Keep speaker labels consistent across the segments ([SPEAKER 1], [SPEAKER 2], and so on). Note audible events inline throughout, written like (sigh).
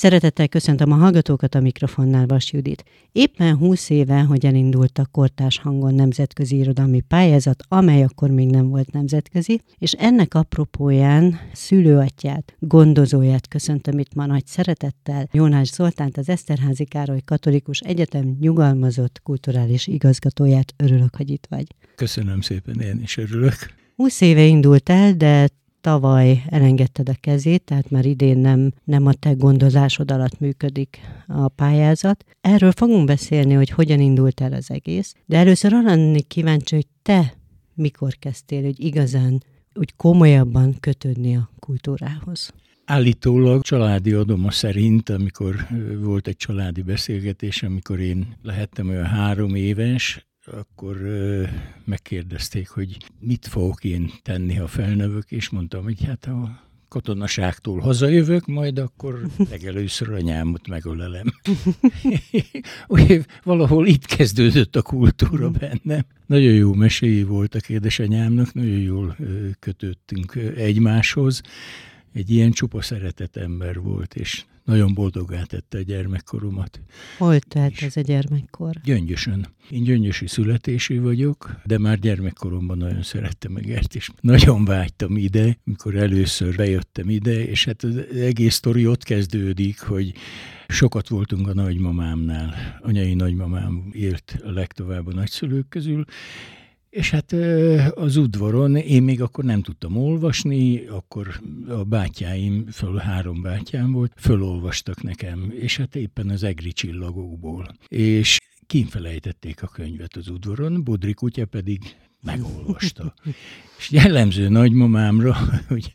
[SPEAKER 1] Szeretettel köszöntöm a hallgatókat a mikrofonnál Vas Judit. Éppen 20 éve, hogy elindult a Kortás Hangon nemzetközi irodalmi pályázat, amely akkor még nem volt nemzetközi, és ennek apropóján szülőatyát, gondozóját köszöntöm itt ma nagy szeretettel, Jónás Zoltánt, az Eszterházi Károly Katolikus Egyetem nyugalmazott kulturális igazgatóját. Örülök, hogy itt vagy.
[SPEAKER 2] Köszönöm szépen, én is örülök.
[SPEAKER 1] 20 éve indult el, de tavaly elengedted a kezét, tehát már idén nem, nem a te gondozásod alatt működik a pályázat. Erről fogunk beszélni, hogy hogyan indult el az egész, de először arra lennék kíváncsi, hogy te mikor kezdtél, hogy igazán úgy komolyabban kötődni a kultúrához.
[SPEAKER 2] Állítólag családi adoma szerint, amikor volt egy családi beszélgetés, amikor én lehettem olyan három éves, akkor megkérdezték, hogy mit fogok én tenni, ha felnövök, és mondtam, hogy hát a katonaságtól hazajövök, majd akkor legelőször anyámot megölelem. (laughs) valahol itt kezdődött a kultúra bennem. Nagyon jó meséi voltak édesanyámnak, nagyon jól kötöttünk egymáshoz. Egy ilyen csupa szeretett ember volt, és nagyon boldogá tette a gyermekkoromat.
[SPEAKER 1] Hol telt ez a gyermekkor?
[SPEAKER 2] Gyöngyösön. Én gyöngyösi születésű vagyok, de már gyermekkoromban nagyon szerettem Egert, és nagyon vágytam ide, mikor először bejöttem ide, és hát az egész sztori ott kezdődik, hogy sokat voltunk a nagymamámnál. Anyai nagymamám élt a legtovább a nagyszülők közül, és hát az udvaron én még akkor nem tudtam olvasni, akkor a bátyáim, föl három bátyám volt, fölolvastak nekem, és hát éppen az egri csillagokból. És kínfelejtették a könyvet az udvaron, Budri kutya pedig megolvasta. (laughs) És jellemző nagymamámra, (laughs) hogy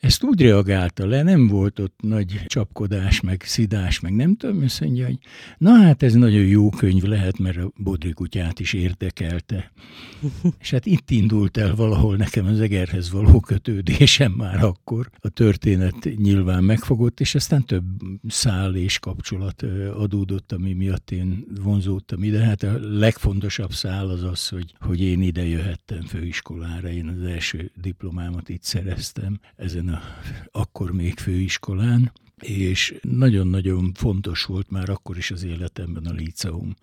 [SPEAKER 2] ezt úgy reagálta le, nem volt ott nagy csapkodás, meg szidás, meg nem tudom, azt mondja, hogy na hát ez nagyon jó könyv lehet, mert a Bodri kutyát is érdekelte. (laughs) És hát itt indult el valahol nekem az egerhez való kötődésem már akkor. A történet nyilván megfogott, és aztán több szál és kapcsolat adódott, ami miatt én vonzódtam ide. Hát a legfontosabb szál az az, hogy, hogy én ide jöhettem főiskolára. Én az első diplomámat itt szereztem ezen a akkor még főiskolán, és nagyon-nagyon fontos volt már akkor is az életemben a líceum.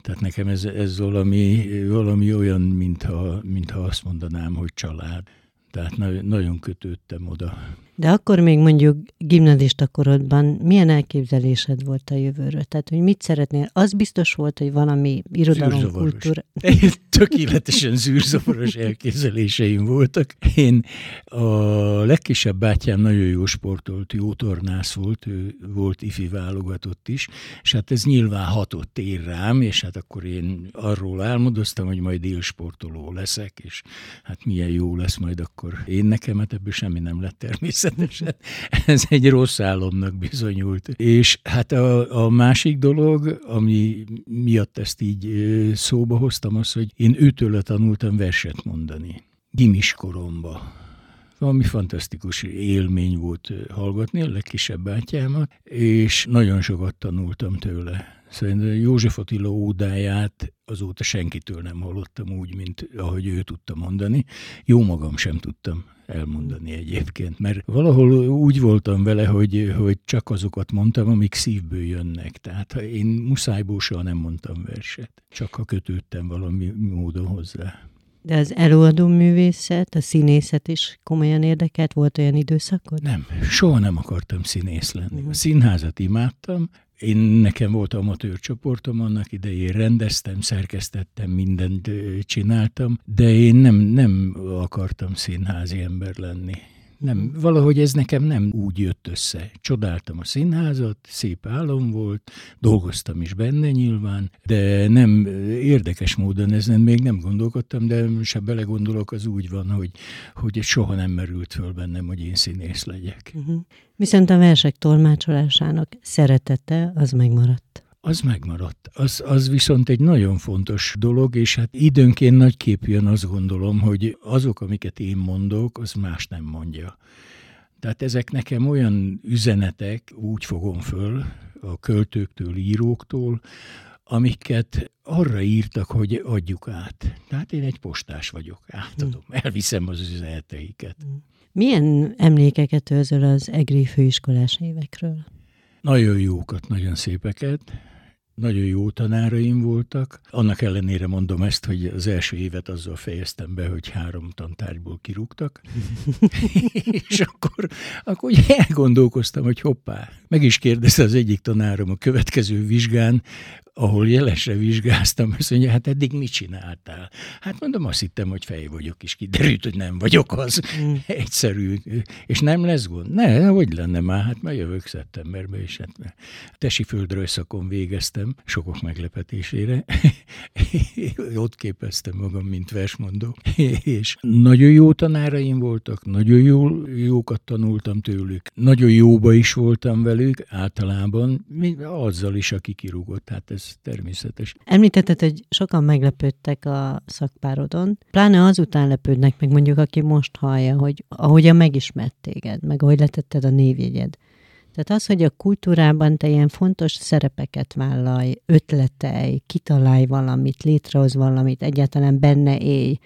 [SPEAKER 2] Tehát nekem ez, ez valami, valami olyan, mintha, mintha azt mondanám, hogy család. Tehát nagyon kötődtem oda.
[SPEAKER 1] De akkor még mondjuk gimnazista korodban milyen elképzelésed volt a jövőről? Tehát, hogy mit szeretnél? Az biztos volt, hogy valami irodalom, kultúra...
[SPEAKER 2] Tökéletesen zűrzavaros elképzeléseim voltak. Én a legkisebb bátyám nagyon jó sportolt, jó tornász volt, ő volt ifi válogatott is, és hát ez nyilván hatott ér rám, és hát akkor én arról álmodoztam, hogy majd élsportoló leszek, és hát milyen jó lesz majd akkor én nekem, hát ebből semmi nem lett természetesen (laughs) ez egy rossz álomnak bizonyult. És hát a, a másik dolog, ami miatt ezt így szóba hoztam, az, hogy én őtől tanultam verset mondani. Gimis koromba valami fantasztikus élmény volt hallgatni a legkisebb bátyámat, és nagyon sokat tanultam tőle. Szerintem József Attila ódáját azóta senkitől nem hallottam úgy, mint ahogy ő tudta mondani. Jó magam sem tudtam elmondani egyébként, mert valahol úgy voltam vele, hogy, hogy csak azokat mondtam, amik szívből jönnek. Tehát én muszájból soha nem mondtam verset, csak ha kötődtem valami módon hozzá.
[SPEAKER 1] De az előadó művészet, a színészet is komolyan érdekelt? Volt olyan időszakod?
[SPEAKER 2] Nem, soha nem akartam színész lenni. Uh-huh. A színházat imádtam, én nekem volt amatőr csoportom, annak idején rendeztem, szerkesztettem, mindent csináltam, de én nem, nem akartam színházi ember lenni. Nem, valahogy ez nekem nem úgy jött össze. Csodáltam a színházat, szép álom volt, dolgoztam is benne nyilván, de nem érdekes módon ezen még nem gondolkodtam, de se belegondolok, az úgy van, hogy, hogy soha nem merült föl bennem, hogy én színész legyek. Uh-huh.
[SPEAKER 1] Viszont a versek tolmácsolásának szeretete az megmaradt
[SPEAKER 2] az megmaradt. Az, az viszont egy nagyon fontos dolog, és hát időnként nagyképűen azt gondolom, hogy azok, amiket én mondok, az más nem mondja. Tehát ezek nekem olyan üzenetek, úgy fogom föl, a költőktől, íróktól, amiket arra írtak, hogy adjuk át. Tehát én egy postás vagyok, átadom, hm. elviszem az üzeneteiket.
[SPEAKER 1] Milyen emlékeket őzöl az EGRI főiskolás évekről?
[SPEAKER 2] Nagyon jókat, nagyon szépeket nagyon jó tanáraim voltak. Annak ellenére mondom ezt, hogy az első évet azzal fejeztem be, hogy három tantárgyból kirúgtak. (laughs) (laughs) és akkor, akkor elgondolkoztam, hogy hoppá. Meg is kérdezte az egyik tanárom a következő vizsgán, ahol jelesre vizsgáztam, azt mondja, hát eddig mit csináltál? Hát mondom, azt hittem, hogy fej vagyok, és kiderült, hogy nem vagyok az. Mm. (laughs) Egyszerű. És nem lesz gond? Ne, hogy lenne már? Hát már jövök szeptemberben, és hát tesi földrajszakon végeztem, sokok meglepetésére. (laughs) Ott képeztem magam, mint versmondó. (laughs) és nagyon jó tanáraim voltak, nagyon jó, jókat tanultam tőlük. Nagyon jóba is voltam velük, általában, azzal is, aki kirúgott. Hát ez természetes.
[SPEAKER 1] Említetted, hogy sokan meglepődtek a szakpárodon. Pláne azután lepődnek meg mondjuk, aki most hallja, hogy ahogyan megismert téged, meg ahogy letetted a névjegyed. Tehát az, hogy a kultúrában te ilyen fontos szerepeket vállalj, ötletej, kitalálj valamit, létrehoz valamit, egyáltalán benne élj,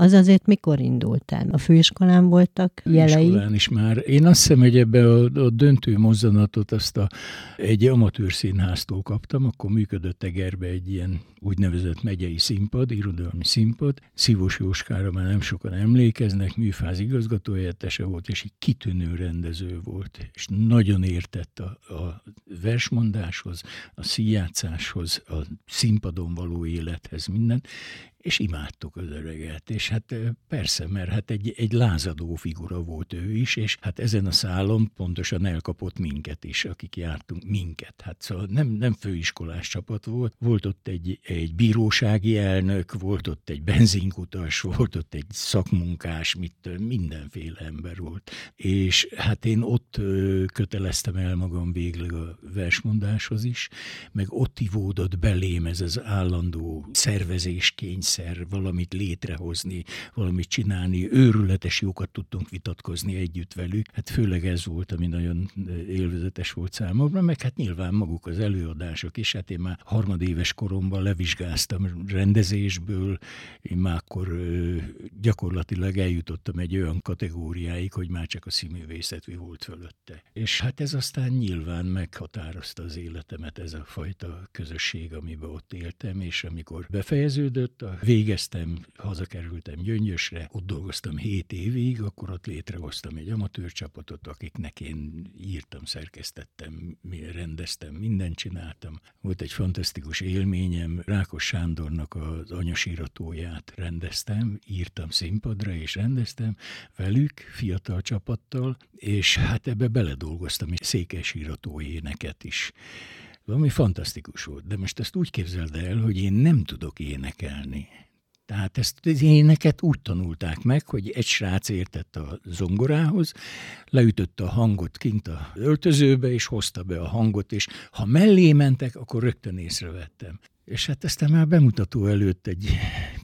[SPEAKER 1] az azért mikor indult el? A főiskolán voltak jelei?
[SPEAKER 2] Főiskolán is már. Én azt hiszem, hogy ebbe a, a döntő mozzanatot azt a, egy amatőr színháztól kaptam, akkor működött Egerbe egy ilyen úgynevezett megyei színpad, irodalmi színpad. Szívos Jóskára már nem sokan emlékeznek, műfáz igazgatóhelyettese volt, és egy kitűnő rendező volt, és nagyon értett a, a versmondáshoz, a színjátszáshoz, a színpadon való élethez, mindent, és imádtuk az öreget, és hát persze, mert hát egy, egy lázadó figura volt ő is, és hát ezen a szálon pontosan elkapott minket is, akik jártunk, minket. Hát szóval nem, nem főiskolás csapat volt, volt ott egy, egy bírósági elnök, volt ott egy benzinkutas, volt ott egy szakmunkás, mit, mindenféle ember volt. És hát én ott köteleztem el magam végleg a versmondáshoz is, meg ott ivódott belém ez az állandó szervezéskény, egyszer valamit létrehozni, valamit csinálni, őrületes jókat tudtunk vitatkozni együtt velük. Hát főleg ez volt, ami nagyon élvezetes volt számomra, meg hát nyilván maguk az előadások is. Hát én már harmadéves koromban levizsgáztam rendezésből, én már akkor gyakorlatilag eljutottam egy olyan kategóriáig, hogy már csak a színművészet volt fölötte. És hát ez aztán nyilván meghatározta az életemet, ez a fajta közösség, amiben ott éltem, és amikor befejeződött a végeztem, hazakerültem Gyöngyösre, ott dolgoztam 7 évig, akkor ott létrehoztam egy amatőr csapatot, akiknek én írtam, szerkesztettem, rendeztem, mindent csináltam. Volt egy fantasztikus élményem, Rákos Sándornak az anyasíratóját rendeztem, írtam színpadra és rendeztem velük, fiatal csapattal, és hát ebbe beledolgoztam egy székesírató éneket is valami fantasztikus volt. De most ezt úgy képzeld el, hogy én nem tudok énekelni. Tehát ezt az éneket úgy tanulták meg, hogy egy srác értett a zongorához, leütötte a hangot kint a öltözőbe, és hozta be a hangot, és ha mellé mentek, akkor rögtön észrevettem. És hát aztán már bemutató előtt egy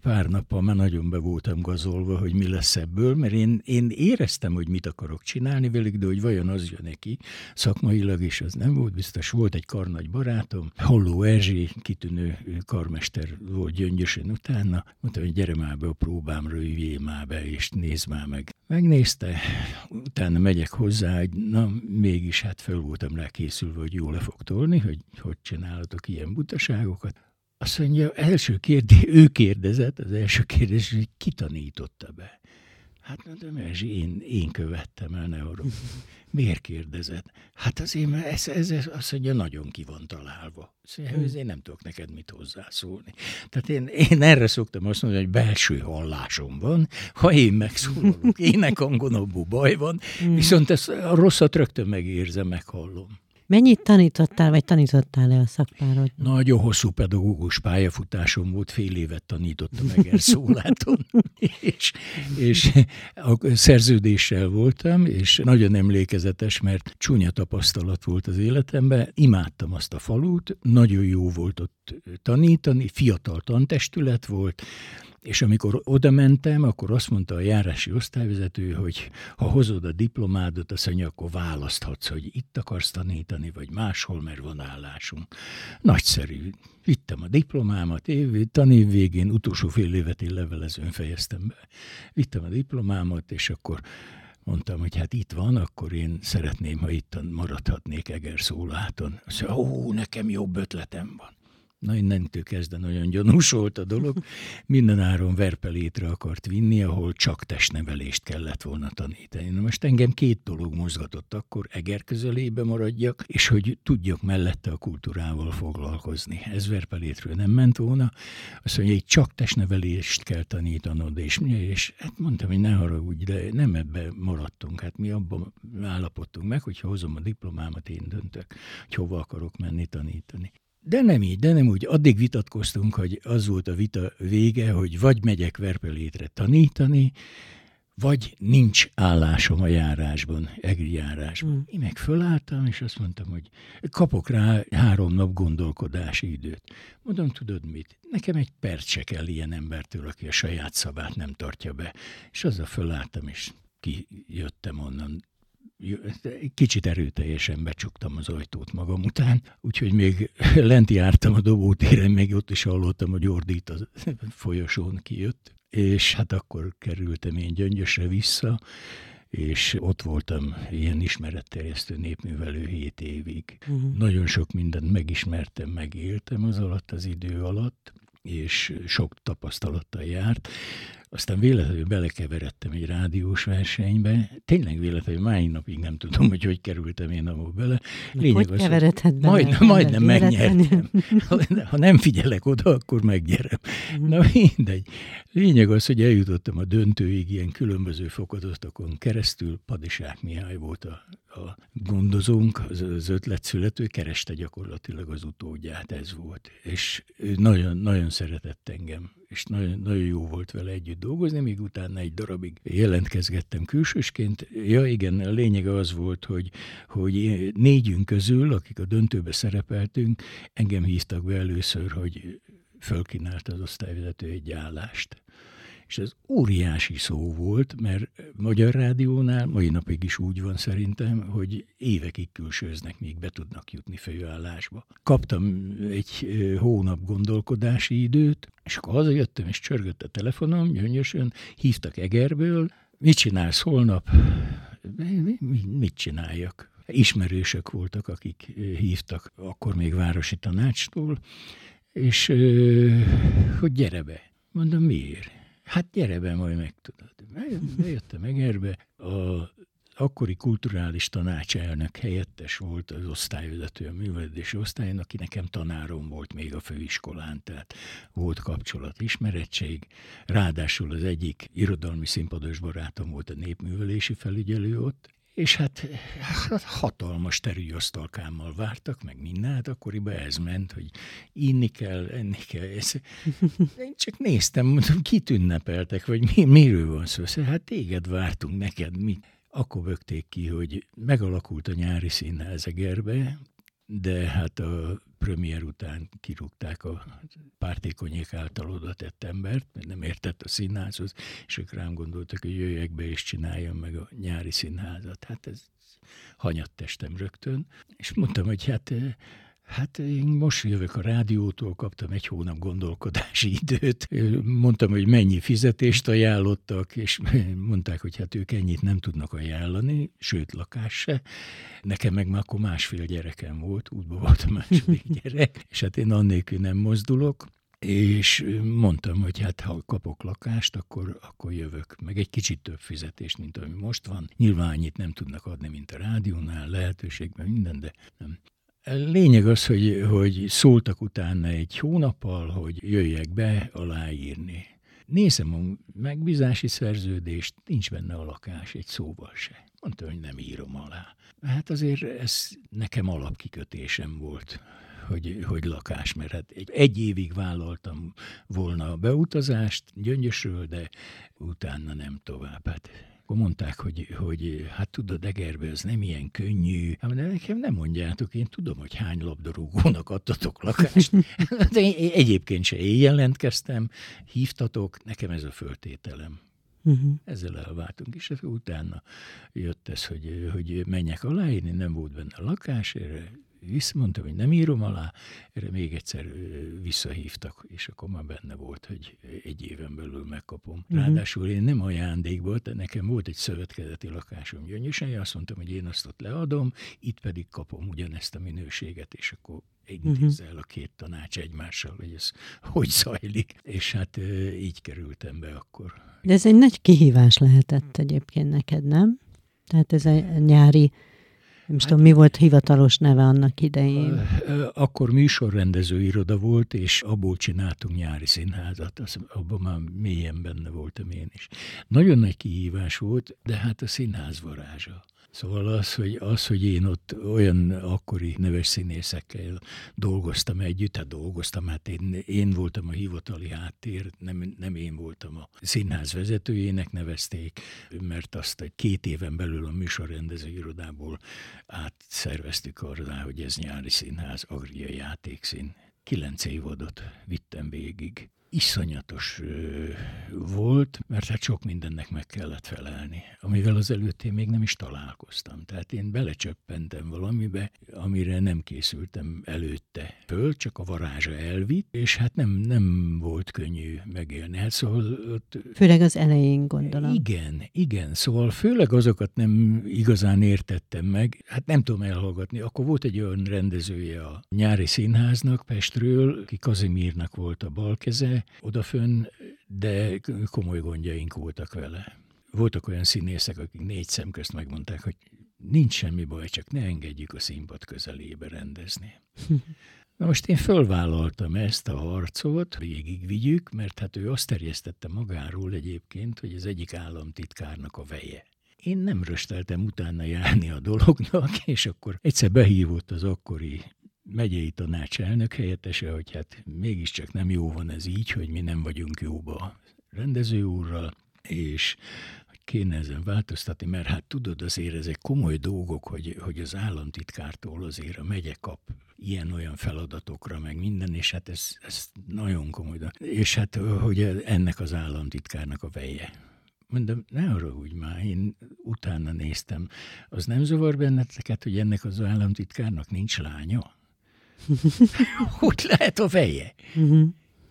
[SPEAKER 2] pár nappal már nagyon be voltam gazolva, hogy mi lesz ebből, mert én, én éreztem, hogy mit akarok csinálni velük, de hogy vajon az jön neki szakmailag, és az nem volt biztos. Volt egy karnagy barátom, Holló Erzsé, kitűnő karmester volt gyöngyösen utána, mondta, hogy gyere már be a próbámra, üljél már be, és nézd már meg. Megnézte, utána megyek hozzá, hogy na, mégis hát föl voltam rá készülve, hogy jól le fog tolni, hogy hogy csinálhatok ilyen butaságokat. Azt mondja, első kérdés, ő kérdezett, az első kérdés, hogy ki tanította be. Hát mondom, Erzsi, én, én követtem el, ne arra. Miért kérdezett? Hát azért, mert ez, ez, ez azt mondja, nagyon ki van találva. Szóval, én nem tudok neked mit hozzászólni. Tehát én, én erre szoktam azt mondani, hogy belső hallásom van, ha én megszólalok, (laughs) énekangon abból baj van, mm. viszont ezt a rosszat rögtön megérzem, meghallom.
[SPEAKER 1] Mennyit tanítottál, vagy tanítottál-e a szakpárod?
[SPEAKER 2] Nagyon hosszú pedagógus pályafutásom volt, fél évet tanítottam Egerszóláton, (laughs) és, és a szerződéssel voltam, és nagyon emlékezetes, mert csúnya tapasztalat volt az életemben. Imádtam azt a falut, nagyon jó volt ott tanítani, fiatal tantestület volt, és amikor oda mentem, akkor azt mondta a járási osztályvezető, hogy ha hozod a diplomádot, azt mondja, akkor választhatsz, hogy itt akarsz tanítani, vagy máshol, mert van állásunk. Nagyszerű. Vittem a diplomámat, év, tanév végén, utolsó fél évet én levelezőn fejeztem be. Vittem a diplomámat, és akkor mondtam, hogy hát itt van, akkor én szeretném, ha itt maradhatnék Egerszóláton. Azt mondja, ó, nekem jobb ötletem van. Na innentől kezdve nagyon gyanús volt a dolog. Minden áron verpelétre akart vinni, ahol csak testnevelést kellett volna tanítani. Na most engem két dolog mozgatott akkor, Eger közelébe maradjak, és hogy tudjak mellette a kultúrával foglalkozni. Ez verpelétről nem ment volna. Azt mondja, hogy csak testnevelést kell tanítanod, és, és hát mondtam, hogy ne haragudj, de nem ebbe maradtunk. Hát mi abban állapodtunk meg, hogyha hozom a diplomámat, én döntök, hogy hova akarok menni tanítani. De nem így, de nem úgy. Addig vitatkoztunk, hogy az volt a vita vége, hogy vagy megyek Verpelétre tanítani, vagy nincs állásom a járásban, egri járásban. Mm. Én meg fölálltam, és azt mondtam, hogy kapok rá három nap gondolkodási időt. Mondom, tudod mit? Nekem egy perc se kell ilyen embertől, aki a saját szabát nem tartja be. És azzal fölálltam, és kijöttem onnan kicsit erőteljesen becsuktam az ajtót magam után, úgyhogy még (laughs) lent jártam a dobótéren, még ott is hallottam, hogy ordít a (laughs) folyosón kijött, és hát akkor kerültem én gyöngyösre vissza, és ott voltam ilyen ismeretterjesztő népművelő hét évig. Uh-huh. Nagyon sok mindent megismertem, megéltem az alatt az idő alatt, és sok tapasztalattal járt. Aztán véletlenül belekeveredtem egy rádiós versenybe. Tényleg véletlenül, máig napig nem tudom, hogy hogy kerültem én abba bele.
[SPEAKER 1] Lényeg hogy az, keveredhet bele?
[SPEAKER 2] Majd, majdnem megnyertem. Ha, nem figyelek oda, akkor megnyerem. Mm. Na mindegy. Lényeg az, hogy eljutottam a döntőig ilyen különböző fokozatokon keresztül. Padisák Mihály volt a, a gondozónk, az, az ötletszülető, kereste gyakorlatilag az utódját, ez volt. És ő nagyon, nagyon szeretett engem és nagyon, nagyon jó volt vele együtt dolgozni, még utána egy darabig jelentkezgettem külsősként. Ja igen, a lényege az volt, hogy, hogy négyünk közül, akik a döntőbe szerepeltünk, engem hívtak be először, hogy fölkínált az osztályvezető egy állást. És ez óriási szó volt, mert Magyar Rádiónál mai napig is úgy van szerintem, hogy évekig külsőznek, míg be tudnak jutni főállásba. Kaptam egy hónap gondolkodási időt, és akkor hazajöttem, és csörgött a telefonom, gyönyörűen, hívtak Egerből, mit csinálsz holnap? Mit csináljak? Ismerősök voltak, akik hívtak akkor még városi tanácstól, és hogy gyere be. Mondom, miért? Hát gyere be, majd megtudod. Bejöttem Egerbe, a akkori kulturális tanácselnök helyettes volt az osztályvezető a művelődési osztályon, aki nekem tanárom volt még a főiskolán, tehát volt kapcsolat, ismerettség. Ráadásul az egyik irodalmi színpados barátom volt a népművelési felügyelő ott, és hát, hát hatalmas terülyasztalkámmal vártak, meg minden, hát akkoriban ez ment, hogy inni kell, enni kell. Ez, én csak néztem, mondtam, kit ünnepeltek, vagy mi, miről van szó. Szóval, hát téged vártunk, neked mi? Akkor bögték ki, hogy megalakult a nyári színház Egerbe, de hát a premier után kirúgták a pártékonyék által oda tett embert, mert nem értett a színházhoz, és ők rám gondoltak, hogy jöjjek be és csináljam meg a nyári színházat. Hát ez hanyat testem rögtön, és mondtam, hogy hát Hát én most jövök a rádiótól, kaptam egy hónap gondolkodási időt. Mondtam, hogy mennyi fizetést ajánlottak, és mondták, hogy hát ők ennyit nem tudnak ajánlani, sőt lakás se. Nekem meg már akkor másfél gyerekem volt, útba volt a második (laughs) gyerek, és hát én annélkül nem mozdulok. És mondtam, hogy hát ha kapok lakást, akkor, akkor jövök. Meg egy kicsit több fizetést, mint ami most van. Nyilván annyit nem tudnak adni, mint a rádiónál, lehetőségben minden, de nem. Lényeg az, hogy, hogy szóltak utána egy hónappal, hogy jöjjek be aláírni. Nézem a megbízási szerződést, nincs benne a lakás egy szóval se. Mondta, hogy nem írom alá. Hát azért ez nekem alapkikötésem volt, hogy, hogy lakás, mert hát egy, egy évig vállaltam volna a beutazást Gyöngyösről, de utána nem tovább. Hát akkor mondták, hogy, hogy hát tudod, Egerbe ez nem ilyen könnyű. Hát de nekem nem mondjátok, én tudom, hogy hány labdarúgónak adtatok lakást. (laughs) De én egyébként se én jelentkeztem, hívtatok, nekem ez a föltételem. Uh-huh. Ezzel elváltunk, és utána jött ez, hogy, hogy menjek aláírni, nem volt benne lakás, erre visszamondtam, hogy nem írom alá, erre még egyszer visszahívtak, és akkor már benne volt, hogy egy éven belül megkapom. Uh-huh. Ráadásul én nem ajándékból, de nekem volt egy szövetkezeti lakásom Gyöngyösen, azt mondtam, hogy én azt ott leadom, itt pedig kapom ugyanezt a minőséget, és akkor intézze el a két tanács egymással, hogy ez hogy zajlik. És hát így kerültem be akkor.
[SPEAKER 1] De ez egy nagy kihívás lehetett egyébként neked, nem? Tehát ez a nyári nem hát, tudom, mi volt hivatalos neve annak idején?
[SPEAKER 2] Akkor műsorrendező iroda volt, és abból csináltunk nyári színházat, az, abban már mélyen benne voltam én is. Nagyon nagy kihívás volt, de hát a színház varázsa. Szóval az hogy, az, hogy én ott olyan akkori neves színészekkel dolgoztam együtt, tehát dolgoztam, hát én, én voltam a hivatali háttér, nem, nem én voltam a színház vezetőjének nevezték, mert azt egy két éven belül a műsorrendező irodából átszerveztük arra, hogy ez nyári színház, Agria játékszín. Kilenc évadot vittem végig iszonyatos volt, mert hát sok mindennek meg kellett felelni, amivel az előtt én még nem is találkoztam. Tehát én belecsöppentem valamibe, amire nem készültem előtte föl, csak a varázsa elvitt, és hát nem, nem volt könnyű megélni. Hát szóval ott...
[SPEAKER 1] Főleg az elején gondolom.
[SPEAKER 2] Igen, igen. Szóval főleg azokat nem igazán értettem meg. Hát nem tudom elhallgatni. Akkor volt egy olyan rendezője a nyári színháznak Pestről, ki Kazimírnak volt a balkeze, odafönn, de komoly gondjaink voltak vele. Voltak olyan színészek, akik négy szem közt megmondták, hogy nincs semmi baj, csak ne engedjük a színpad közelébe rendezni. Na most én fölvállaltam ezt a harcot, végigvigyük, mert hát ő azt terjesztette magáról egyébként, hogy az egyik államtitkárnak a veje. Én nem rösteltem utána járni a dolognak, (laughs) és akkor egyszer behívott az akkori megyei tanács elnök helyettese, hogy hát mégiscsak nem jó van ez így, hogy mi nem vagyunk jóba rendező úrral, és kéne ezen változtatni, mert hát tudod, azért ezek komoly dolgok, hogy, hogy az államtitkártól azért a megye kap ilyen-olyan feladatokra, meg minden, és hát ez, ez nagyon komoly. És hát, hogy ennek az államtitkárnak a veje. Mondom, ne arra úgy már, én utána néztem. Az nem zavar benneteket, hogy ennek az államtitkárnak nincs lánya? (laughs) hogy lehet a veje? Uh-huh.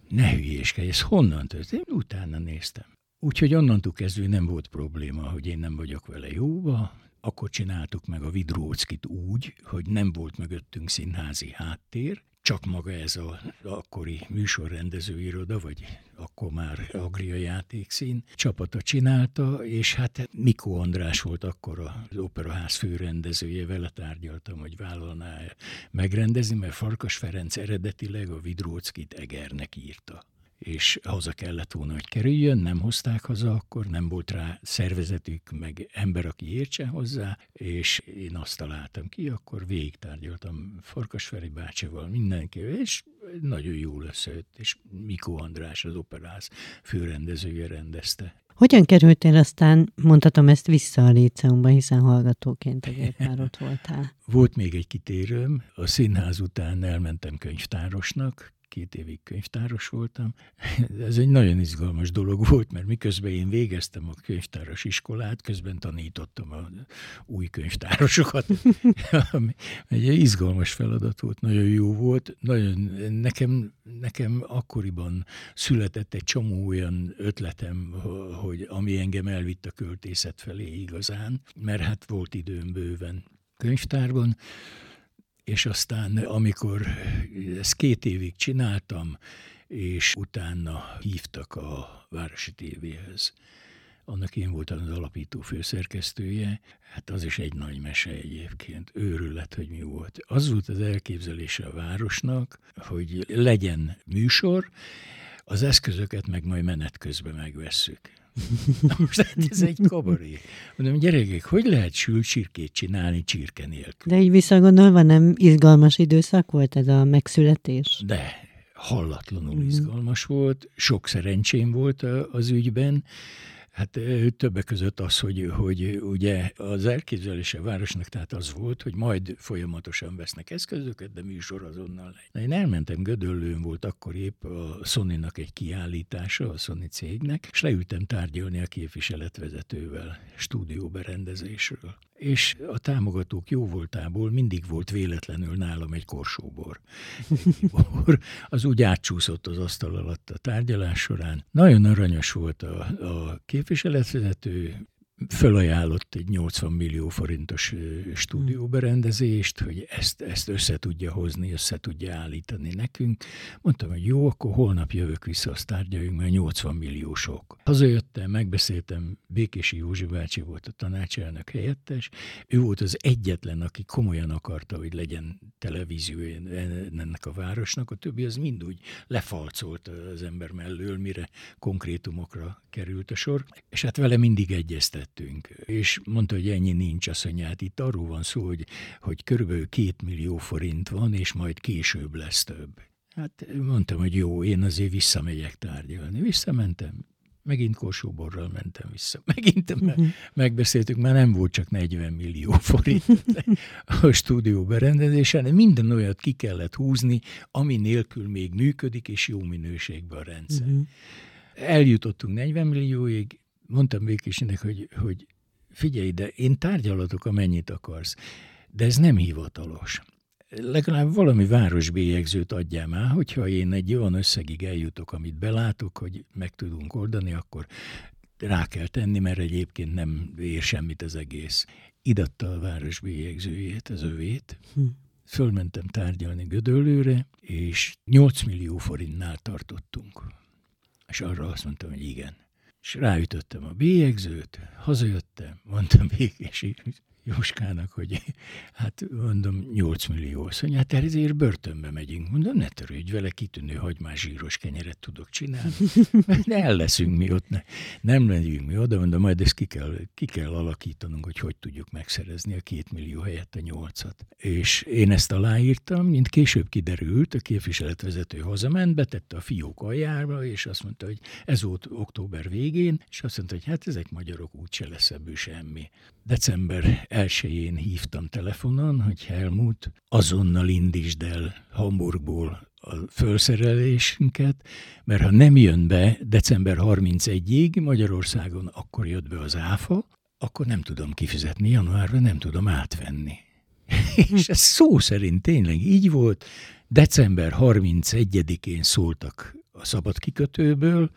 [SPEAKER 2] Ne hülyéskedj, ez honnan történt? Én utána néztem. Úgyhogy onnantól kezdve nem volt probléma, hogy én nem vagyok vele jóba. Akkor csináltuk meg a Vidróckit úgy, hogy nem volt mögöttünk színházi háttér, csak maga ez a akkori műsorrendezőiroda, vagy akkor már Agria játékszín csapata csinálta, és hát Mikó András volt akkor az Operaház főrendezője, vele tárgyaltam, hogy vállalná megrendezni, mert Farkas Ferenc eredetileg a Vidróckit Egernek írta és haza kellett volna, hogy kerüljön, nem hozták haza akkor, nem volt rá szervezetük, meg ember, aki értsen hozzá, és én azt találtam ki, akkor végigtárgyaltam Farkasferi bácsival, mindenkivel, és nagyon jól összejött, és Mikó András, az operász főrendezője rendezte.
[SPEAKER 1] Hogyan kerültél aztán, mondhatom ezt vissza a Léceumba, hiszen hallgatóként azért már ott voltál?
[SPEAKER 2] Volt még egy kitérőm, a színház után elmentem könyvtárosnak, két évig könyvtáros voltam. (laughs) Ez egy nagyon izgalmas dolog volt, mert miközben én végeztem a könyvtáros iskolát, közben tanítottam a új könyvtárosokat. (laughs) egy izgalmas feladat volt, nagyon jó volt. Nagyon, nekem, nekem akkoriban született egy csomó olyan ötletem, hogy ami engem elvitt a költészet felé igazán, mert hát volt időm bőven könyvtárban, és aztán amikor ezt két évig csináltam, és utána hívtak a Városi Tévéhez, annak én voltam az alapító főszerkesztője, hát az is egy nagy mese egyébként, őrület, hogy mi volt. Az volt az elképzelése a városnak, hogy legyen műsor, az eszközöket meg majd menet közben megvesszük. Most hát ez egy kabaré. Mondom, gyerekek, hogy lehet sült csirkét csinálni csirke nélkül?
[SPEAKER 1] De így visszagondolva nem izgalmas időszak volt ez a megszületés?
[SPEAKER 2] De, hallatlanul mm. izgalmas volt, sok szerencsém volt az ügyben, Hát többek között az, hogy, hogy ugye az elképzelése városnak tehát az volt, hogy majd folyamatosan vesznek eszközöket, de műsor azonnal. De én elmentem Gödöllőn, volt akkor épp a sony egy kiállítása, a Sony cégnek, és leültem tárgyalni a képviseletvezetővel stúdióberendezésről. És a támogatók jó voltából mindig volt véletlenül nálam egy korsóbor. az úgy átcsúszott az asztal alatt a tárgyalás során. Nagyon aranyos volt a, a képviseletvezető, fölajánlott egy 80 millió forintos stúdióberendezést, hogy ezt, ezt össze tudja hozni, össze tudja állítani nekünk. Mondtam, hogy jó, akkor holnap jövök vissza, azt tárgyaljunk, mert 80 millió sok. Hazajöttem, megbeszéltem, Békési Józsi bácsi volt a tanácselnök helyettes, ő volt az egyetlen, aki komolyan akarta, hogy legyen televízió ennek a városnak, a többi az mind úgy lefalcolt az ember mellől, mire konkrétumokra került a sor, és hát vele mindig egyeztet beszélgettünk, és mondta, hogy ennyi nincs, azt mondja, hát itt arról van szó, hogy, hogy körülbelül két millió forint van, és majd később lesz több. Hát mondtam, hogy jó, én azért visszamegyek tárgyalni. Visszamentem, megint korsóborral mentem vissza. (laughs) Megint uh-huh. megbeszéltük, már nem volt csak 40 millió (laughs) forint a stúdió berendezése, hanem minden olyat ki kellett húzni, ami nélkül még működik, és jó minőségben a rendszer. Uh-huh. Eljutottunk 40 millióig, mondtam Békésinek, hogy, hogy figyelj, de én tárgyalatok, amennyit akarsz, de ez nem hivatalos. Legalább valami városbélyegzőt adjál már, hogyha én egy olyan összegig eljutok, amit belátok, hogy meg tudunk oldani, akkor rá kell tenni, mert egyébként nem ér semmit az egész. Idatta a városbélyegzőjét, az övét, hm. fölmentem tárgyalni Gödöllőre, és 8 millió forintnál tartottunk. És arra azt mondtam, hogy igen és ráütöttem a bélyegzőt, hazajöttem, mondtam (laughs) békési Jóskának, hogy hát mondom 8 millió. Mondja, hát ezért börtönbe megyünk. Mondom, ne törődj vele, kitűnő hagymás zsíros kenyeret tudok csinálni. (laughs) Mert el leszünk mi ott, ne, nem megyünk mi oda, mondom, majd ezt ki kell, ki kell alakítanunk, hogy hogy tudjuk megszerezni a két millió helyett a nyolcat. És én ezt aláírtam, mint később kiderült, a képviseletvezető hazament, betette a fiók aljára, és azt mondta, hogy ez volt október végén, és azt mondta, hogy hát ezek magyarok úgyse lesz ebből semmi. December 1-én hívtam telefonon, hogy Helmut, azonnal indítsd el Hamburgból a felszerelésünket, mert ha nem jön be december 31-ig Magyarországon, akkor jött be az áfa, akkor nem tudom kifizetni, januárban nem tudom átvenni. (laughs) És ez szó szerint tényleg így volt. December 31-én szóltak a szabad kikötőből,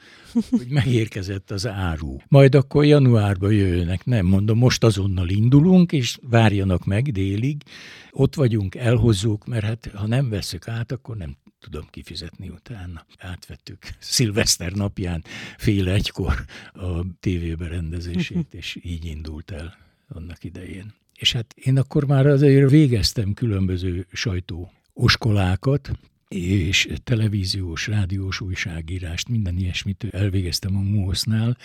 [SPEAKER 2] hogy megérkezett az áru. Majd akkor januárban jöjjenek, nem mondom, most azonnal indulunk, és várjanak meg délig, ott vagyunk, elhozzuk, mert hát ha nem veszük át, akkor nem tudom kifizetni utána. Átvettük szilveszter napján fél egykor a tévéberendezését, és így indult el annak idején. És hát én akkor már azért végeztem különböző sajtó oskolákat, és televíziós, rádiós újságírást, minden ilyesmit elvégeztem a MUOSZ-nál,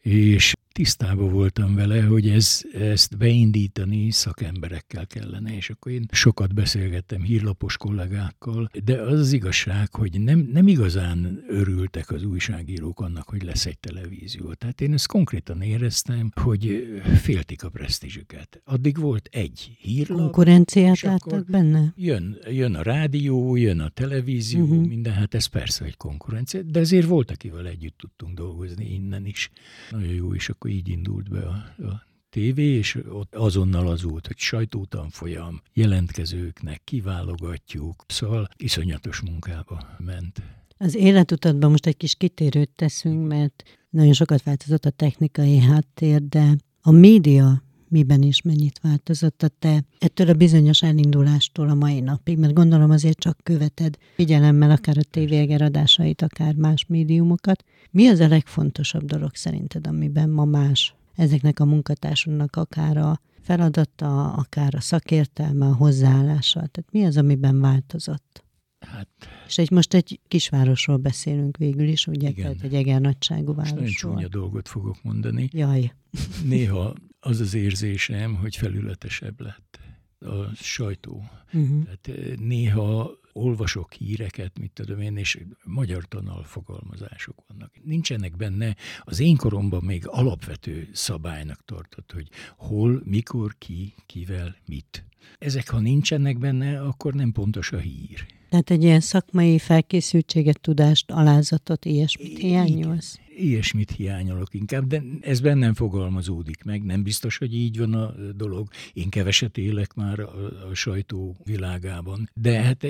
[SPEAKER 2] és tisztában voltam vele, hogy ez, ezt beindítani szakemberekkel kellene, és akkor én sokat beszélgettem hírlapos kollégákkal, de az az igazság, hogy nem, nem igazán örültek az újságírók annak, hogy lesz egy televízió. Tehát én ezt konkrétan éreztem, hogy féltik a presztízsüket. Addig volt egy hírlap.
[SPEAKER 1] Konkurenciát láttak benne?
[SPEAKER 2] Jön, jön a rádió, jön a televízió, uh-huh. minden, hát ez persze egy konkurencia, de azért volt, akivel együtt tudtunk dolgozni innen is. Nagyon jó, és akkor akkor így indult be a, a tévé, és ott azonnal az volt, hogy sajtótanfolyam, jelentkezőknek kiválogatjuk, szóval iszonyatos munkába ment.
[SPEAKER 1] Az életutatban most egy kis kitérőt teszünk, mert nagyon sokat változott a technikai háttér, de a média miben is mennyit változott a te ettől a bizonyos elindulástól a mai napig, mert gondolom azért csak követed figyelemmel akár a tévéger adásait, akár más médiumokat. Mi az a legfontosabb dolog szerinted, amiben ma más ezeknek a munkatársunknak akár a feladata, akár a szakértelme, a hozzáállása? Tehát mi az, amiben változott? Hát, és egy, most egy kisvárosról beszélünk végül is, ugye, igen. tehát egy eger nagyságú városról. Most
[SPEAKER 2] nagyon csúnya dolgot fogok mondani.
[SPEAKER 1] Jaj. (laughs)
[SPEAKER 2] Néha az az érzésem, hogy felületesebb lett a sajtó. Uh-huh. Tehát eh, néha olvasok híreket, mit tudom én, és magyar tanalfogalmazások vannak. Nincsenek benne, az én koromban még alapvető szabálynak tartott, hogy hol, mikor, ki, kivel, mit. Ezek, ha nincsenek benne, akkor nem pontos a hír.
[SPEAKER 1] Tehát egy ilyen szakmai felkészültséget, tudást, alázatot, ilyesmit hiányolsz?
[SPEAKER 2] ilyesmit hiányolok inkább, de ez bennem fogalmazódik meg. Nem biztos, hogy így van a dolog. Én keveset élek már a, a sajtó világában, de hát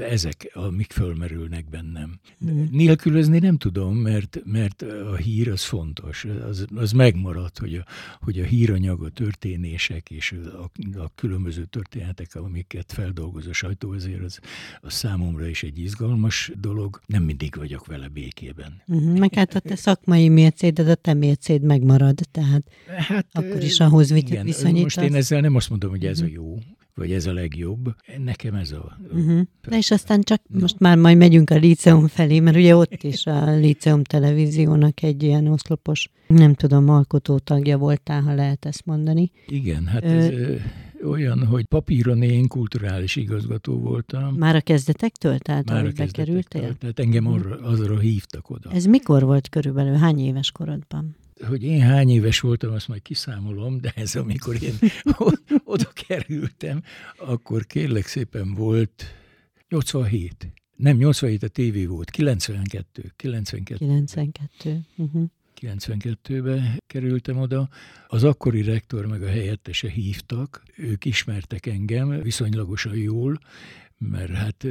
[SPEAKER 2] ezek, amik fölmerülnek bennem. Mm. Nélkülözni nem tudom, mert, mert a hír az fontos. Az, az megmarad, hogy a, hogy a híranyag, a történések és a, a különböző történetek, amiket feldolgoz a sajtó, azért az, az számomra is egy izgalmas dolog. Nem mindig vagyok vele békében.
[SPEAKER 1] Uh-huh. Meg hát a te szakmai mércéd, a te mércéd megmarad, tehát hát, akkor is ahhoz igen, viszonyítasz.
[SPEAKER 2] Most én ezzel nem azt mondom, hogy ez uh-huh. a jó, vagy ez a legjobb. Nekem ez a...
[SPEAKER 1] Uh-huh. Na és aztán csak no. most már majd megyünk a Líceum felé, mert ugye ott is a (laughs) Líceum televíziónak egy ilyen oszlopos, nem tudom, alkotó tagja voltál, ha lehet ezt mondani.
[SPEAKER 2] Igen, hát ez... Ö, olyan, hogy papíron én kulturális igazgató voltam.
[SPEAKER 1] Már a kezdetektől? Tehát Már a bekerültél?
[SPEAKER 2] Tehát engem arra, azra hívtak oda.
[SPEAKER 1] Ez mikor volt körülbelül? Hány éves korodban?
[SPEAKER 2] hogy én hány éves voltam, azt majd kiszámolom, de ez amikor én (laughs) oda kerültem, akkor kérlek szépen volt 87. Nem, 87 a tévé volt, 92. 92.
[SPEAKER 1] 92. Uh-huh.
[SPEAKER 2] 92-ben kerültem oda. Az akkori rektor meg a helyettese hívtak, ők ismertek engem viszonylagosan jól, mert hát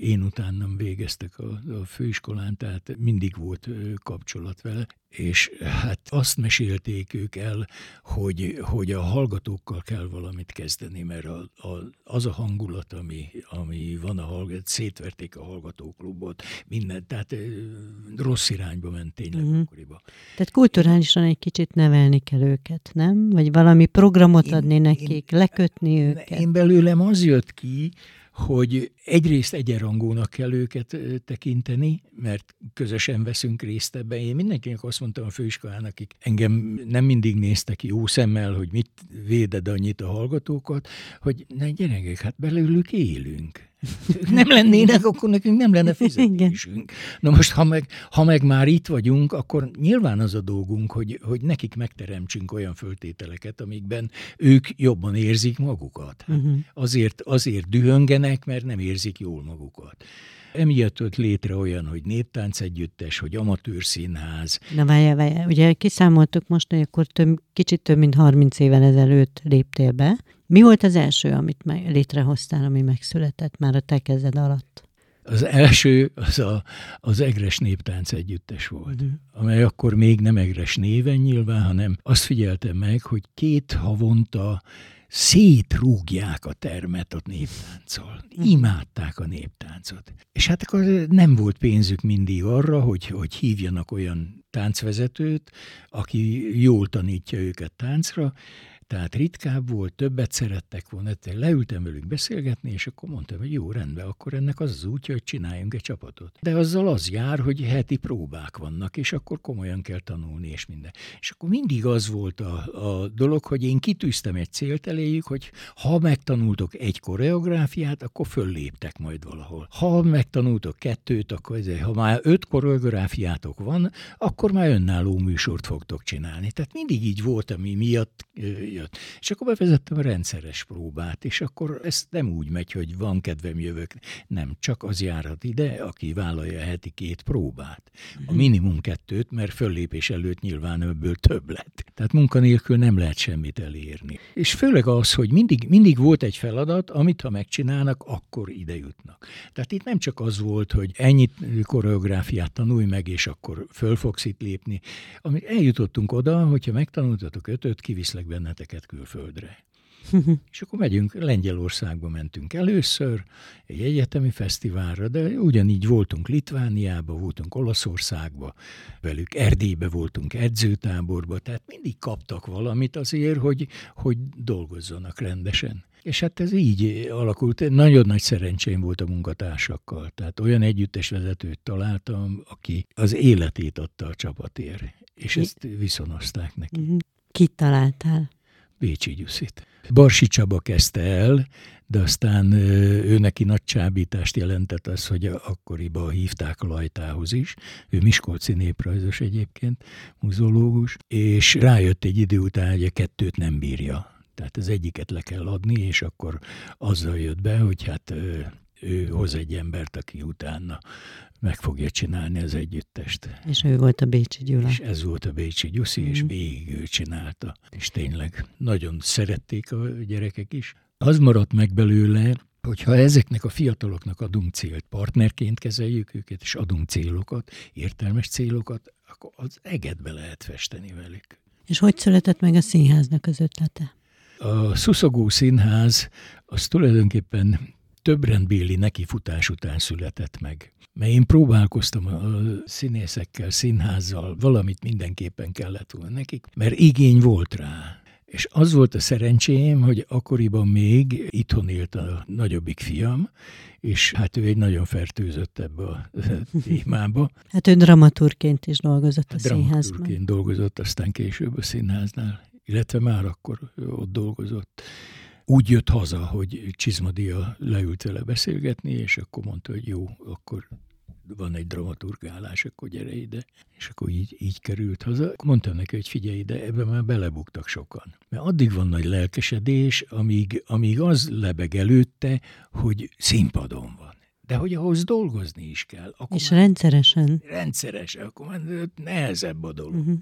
[SPEAKER 2] én utánam végeztek a, a főiskolán, tehát mindig volt kapcsolat vele, és hát azt mesélték ők el, hogy, hogy a hallgatókkal kell valamit kezdeni, mert a, a, az a hangulat, ami, ami van a hallgató, szétverték a hallgatóklubot, minden, tehát rossz irányba ment tényleg uh-huh. akkoriban.
[SPEAKER 1] Tehát kulturálisan egy kicsit nevelni kell őket, nem? Vagy valami programot én, adni nekik, én, lekötni őket?
[SPEAKER 2] Én belőlem az jött ki, hogy egyrészt egyenrangúnak kell őket tekinteni, mert közösen veszünk részt ebben. Én mindenkinek azt mondtam a főiskolának, akik engem nem mindig néztek jó szemmel, hogy mit véded annyit a hallgatókat, hogy ne gyerekek, hát belőlük élünk (laughs) nem lennének, akkor nekünk nem lenne fizetésünk. Na most, ha meg, ha meg már itt vagyunk, akkor nyilván az a dolgunk, hogy, hogy nekik megteremtsünk olyan föltételeket, amikben ők jobban érzik magukat. Uh-huh. Azért, azért dühöngenek, mert nem érzik jól magukat. Emiatt jött létre olyan, hogy néptánc együttes, hogy amatőr színház.
[SPEAKER 1] Na várjál, várjál. Ugye kiszámoltuk most, hogy akkor több, kicsit több mint 30 éven ezelőtt léptél be. Mi volt az első, amit meg, létrehoztál, ami megszületett már a te kezed alatt?
[SPEAKER 2] Az első az a, az Egres Néptánc együttes volt, uh-huh. amely akkor még nem Egres néven nyilván, hanem azt figyeltem meg, hogy két havonta szétrúgják a termet a néptánccal. Imádták a néptáncot. És hát akkor nem volt pénzük mindig arra, hogy, hogy hívjanak olyan táncvezetőt, aki jól tanítja őket táncra, tehát ritkább volt, többet szerettek volna, leültem velük beszélgetni, és akkor mondtam, hogy jó, rendben, akkor ennek az az útja, hogy csináljunk egy csapatot. De azzal az jár, hogy heti próbák vannak, és akkor komolyan kell tanulni, és minden. És akkor mindig az volt a, a dolog, hogy én kitűztem egy célt eléjük, hogy ha megtanultok egy koreográfiát, akkor fölléptek majd valahol. Ha megtanultok kettőt, akkor ezért, ha már öt koreográfiátok van, akkor már önálló műsort fogtok csinálni. Tehát mindig így volt, ami miatt jött. És akkor bevezettem a rendszeres próbát, és akkor ez nem úgy megy, hogy van kedvem jövök. Nem, csak az járhat ide, aki vállalja heti két próbát. A mhm. minimum kettőt, mert föllépés előtt nyilván ebből több lett. Tehát munkanélkül nem lehet semmit elérni. És főleg az, hogy mindig, mindig volt egy feladat, amit ha megcsinálnak, akkor ide jutnak. Tehát itt nem csak az volt, hogy ennyit koreográfiát tanulj meg, és akkor föl fogsz itt lépni. Amit eljutottunk oda, hogyha megtanultatok ötöt, kiviszlek bennetek ezeket külföldre. (laughs) és akkor megyünk, Lengyelországba mentünk először, egy egyetemi fesztiválra, de ugyanígy voltunk Litvániába, voltunk Olaszországba, velük Erdélybe voltunk edzőtáborba, tehát mindig kaptak valamit azért, hogy, hogy dolgozzanak rendesen. És hát ez így alakult. Nagyon nagy szerencsém volt a munkatársakkal. Tehát olyan együttes vezetőt találtam, aki az életét adta a csapatért. És ezt viszonozták neki. Mhm.
[SPEAKER 1] Kit találtál?
[SPEAKER 2] Bécsi Gyuszit. Barsi Csaba kezdte el, de aztán ő neki nagy csábítást jelentett az, hogy akkoriban hívták Lajtához is. Ő Miskolci néprajzos egyébként, muzológus, és rájött egy idő után, hogy a kettőt nem bírja. Tehát az egyiket le kell adni, és akkor azzal jött be, hogy hát ő hoz egy embert, aki utána meg fogja csinálni az együttest.
[SPEAKER 1] És ő volt a Bécsi Gyula.
[SPEAKER 2] És ez volt a Bécsi Gyuszi, mm. és végig ő csinálta. És tényleg nagyon szerették a gyerekek is. Az maradt meg belőle, hogyha ezeknek a fiataloknak adunk célt, partnerként kezeljük őket, és adunk célokat, értelmes célokat, akkor az egedbe lehet festeni velük.
[SPEAKER 1] És hogy született meg a színháznak az ötlete?
[SPEAKER 2] A Szuszogó Színház az tulajdonképpen több rendbéli nekifutás után született meg. Mert én próbálkoztam a színészekkel, színházzal, valamit mindenképpen kellett volna nekik, mert igény volt rá. És az volt a szerencsém, hogy akkoriban még itthon élt a nagyobbik fiam, és hát ő egy nagyon fertőzött ebbe a (laughs) témába.
[SPEAKER 1] Hát ő dramaturként is dolgozott a hát színházban.
[SPEAKER 2] Dramaturként dolgozott, aztán később a színháznál, illetve már akkor ott dolgozott. Úgy jött haza, hogy Csizmadia leült vele beszélgetni, és akkor mondta, hogy jó, akkor van egy dramaturgálás, akkor gyere ide. És akkor így, így került haza. Mondtam neki, hogy figyelj ide, ebben már belebuktak sokan. Mert addig van nagy lelkesedés, amíg, amíg az lebeg előtte, hogy színpadon van. De hogy ahhoz dolgozni is kell.
[SPEAKER 1] Akkor és rendszeresen.
[SPEAKER 2] Rendszeresen, akkor már nehezebb a dolog. Uh-huh.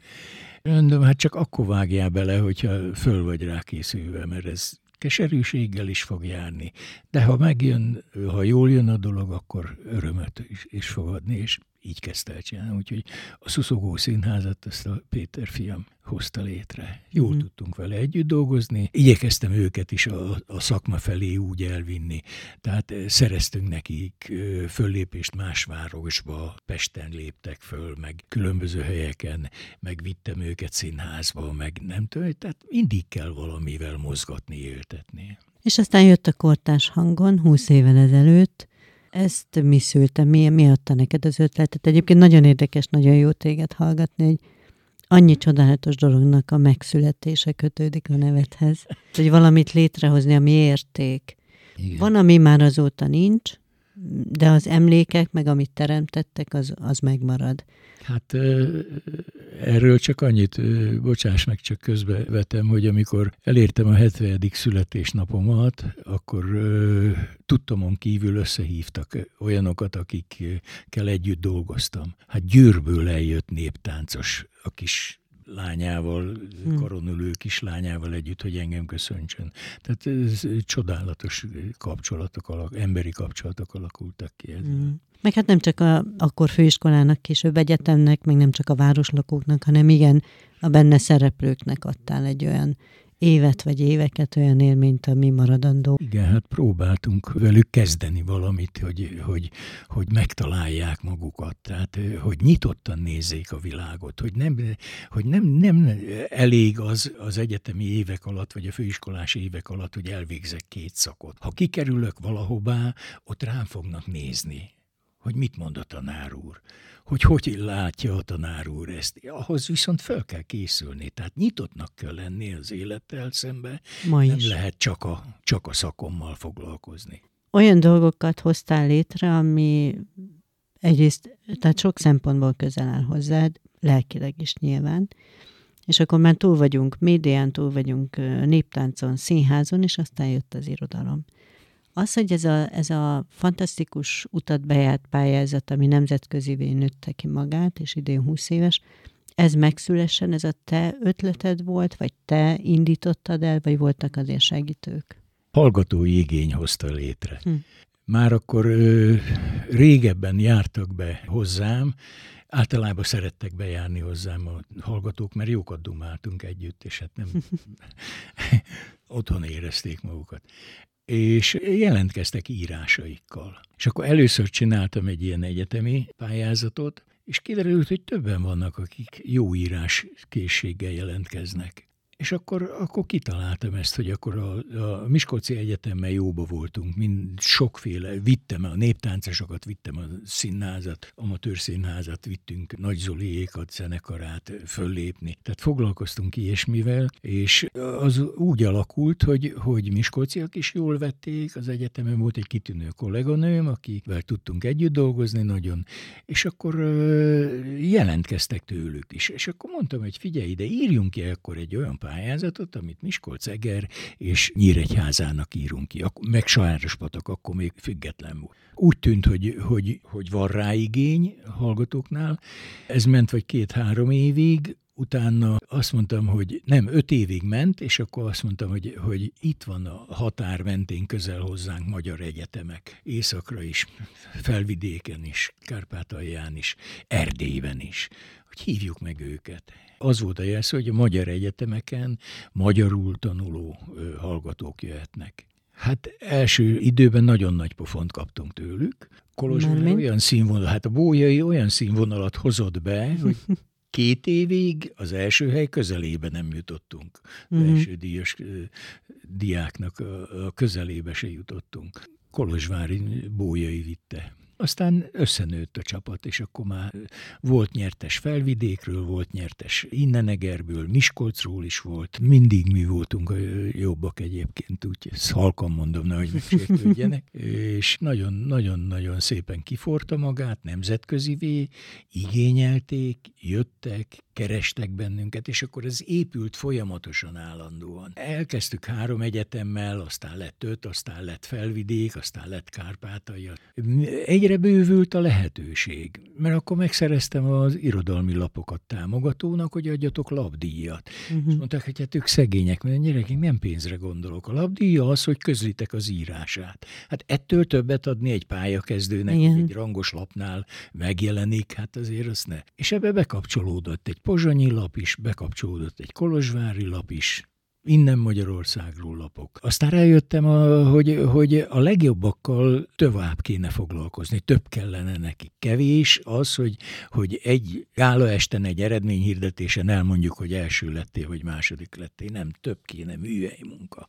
[SPEAKER 2] Mondom, hát csak akkor vágjál bele, hogyha föl vagy rá készülve, mert ez keserűséggel is fog járni, de ha megjön, ha jól jön a dolog, akkor örömöt is, is fog adni, és így kezdte el csinálni. Úgyhogy a Szuszogó Színházat ezt a Péter fiam hozta létre. Jól mm. tudtunk vele együtt dolgozni. Igyekeztem őket is a, a szakma felé úgy elvinni. Tehát eh, szereztünk nekik föllépést más városba, Pesten léptek föl, meg különböző helyeken, meg vittem őket színházba, meg nem tudom, tehát mindig kell valamivel mozgatni, éltetni.
[SPEAKER 1] És aztán jött a kortás hangon, húsz évvel ezelőtt, ezt mi szülte, mi, mi adta neked az ötletet? Egyébként nagyon érdekes, nagyon jó téged hallgatni, hogy annyi csodálatos dolognak a megszületése kötődik a nevedhez, hogy valamit létrehozni, ami érték. Igen. Van, ami már azóta nincs, de az emlékek, meg amit teremtettek, az, az megmarad.
[SPEAKER 2] Hát erről csak annyit, bocsáss meg, csak közbevetem, hogy amikor elértem a 70. születésnapomat, akkor tudtomon kívül összehívtak olyanokat, akikkel együtt dolgoztam. Hát Győrből eljött néptáncos, a kis lányával, hmm. koronülő kislányával együtt, hogy engem köszöntsön. Tehát ez csodálatos kapcsolatok, alak, emberi kapcsolatok alakultak ki ezzel. Hmm.
[SPEAKER 1] Meg hát nem csak a, akkor főiskolának, később egyetemnek, meg nem csak a városlakóknak, hanem igen, a benne szereplőknek adtál egy olyan évet vagy éveket, olyan élményt, ami maradandó.
[SPEAKER 2] Igen, hát próbáltunk velük kezdeni valamit, hogy, hogy, hogy megtalálják magukat, tehát hogy nyitottan nézzék a világot, hogy nem, hogy nem, nem elég az az egyetemi évek alatt, vagy a főiskolás évek alatt, hogy elvégzek két szakot. Ha kikerülök valahová, ott rám fognak nézni hogy mit mond a tanár úr, hogy hogy látja a tanár úr ezt. Ahhoz viszont fel kell készülni, tehát nyitottnak kell lenni az élettel szembe, Ma is. nem lehet csak a, csak a szakommal foglalkozni.
[SPEAKER 1] Olyan dolgokat hoztál létre, ami egyrészt, tehát sok szempontból közel áll hozzád, lelkileg is nyilván, és akkor már túl vagyunk médián, túl vagyunk néptáncon, színházon, és aztán jött az irodalom. Az, hogy ez a, ez a fantasztikus utat bejárt pályázat, ami nemzetközi nőtte ki magát, és idén 20 éves, ez megszülessen, ez a te ötleted volt, vagy te indítottad el, vagy voltak azért segítők?
[SPEAKER 2] Hallgatói igény hozta létre. Hm. Már akkor ö, régebben jártak be hozzám, általában szerettek bejárni hozzám a hallgatók, mert jókat dumáltunk együtt, és hát nem (laughs) (laughs) otthon érezték magukat és jelentkeztek írásaikkal. És akkor először csináltam egy ilyen egyetemi pályázatot, és kiderült, hogy többen vannak, akik jó írás készséggel jelentkeznek. És akkor, akkor kitaláltam ezt, hogy akkor a, a Miskolci Egyetemmel jóba voltunk, mind sokféle, vittem a néptáncosokat, vittem a színházat, amatőr színházat, vittünk Nagy Zoliékat, zenekarát föllépni. Tehát foglalkoztunk ilyesmivel, és az úgy alakult, hogy, hogy Miskolciak is jól vették, az egyetemen volt egy kitűnő kolléganőm, akivel tudtunk együtt dolgozni nagyon, és akkor jelentkeztek tőlük is. És akkor mondtam, hogy figyelj ide, írjunk ki akkor egy olyan pályázatot, amit Miskolc, Eger és Nyíregyházának írunk ki. Meg patak, akkor még független volt. Úgy tűnt, hogy, hogy, hogy van rá igény a hallgatóknál. Ez ment vagy két-három évig, utána azt mondtam, hogy nem, öt évig ment, és akkor azt mondtam, hogy, hogy itt van a határ mentén közel hozzánk magyar egyetemek. Északra is, felvidéken is, Kárpátalján is, Erdélyben is. Hogy hívjuk meg őket. Az volt a jelszó, hogy a magyar egyetemeken magyarul tanuló hallgatók jöhetnek. Hát első időben nagyon nagy pofont kaptunk tőlük. Kolozsvár olyan színvonal, hát a bójai olyan színvonalat hozott be, hogy (laughs) két évig az első hely közelébe nem jutottunk. Az mm. első díjas diáknak a közelébe se jutottunk. Kolozsvári bójai vitte. Aztán összenőtt a csapat, és akkor már volt nyertes felvidékről, volt nyertes Innenegerből, Miskolcról is volt. Mindig mi voltunk jobbak egyébként, úgy halkan mondom, nehogy megsértődjenek. (laughs) és nagyon-nagyon-nagyon szépen kiforta magát, nemzetközivé, igényelték, jöttek, kerestek bennünket, és akkor ez épült folyamatosan állandóan. Elkezdtük három egyetemmel, aztán lett öt, aztán lett felvidék, aztán lett Kárpátalja. Egyre bővült a lehetőség, mert akkor megszereztem az irodalmi lapokat támogatónak, hogy adjatok labdíjat. Uh-huh. És mondták, hogy hát ők szegények, mert gyerekek nem pénzre gondolok. A labdíja az, hogy közlitek az írását. Hát ettől többet adni egy pályakezdőnek, Igen. egy rangos lapnál megjelenik, hát azért az ne. És ebbe bekapcsolódott egy pozsonyi lap is, bekapcsolódott egy kolozsvári lap is, innen Magyarországról lapok. Aztán rájöttem, a, hogy, hogy a legjobbakkal tovább kéne foglalkozni, több kellene neki. Kevés az, hogy, hogy egy gála esten egy eredményhirdetésen elmondjuk, hogy első lettél, vagy második lettél. Nem, több kéne műhely munka.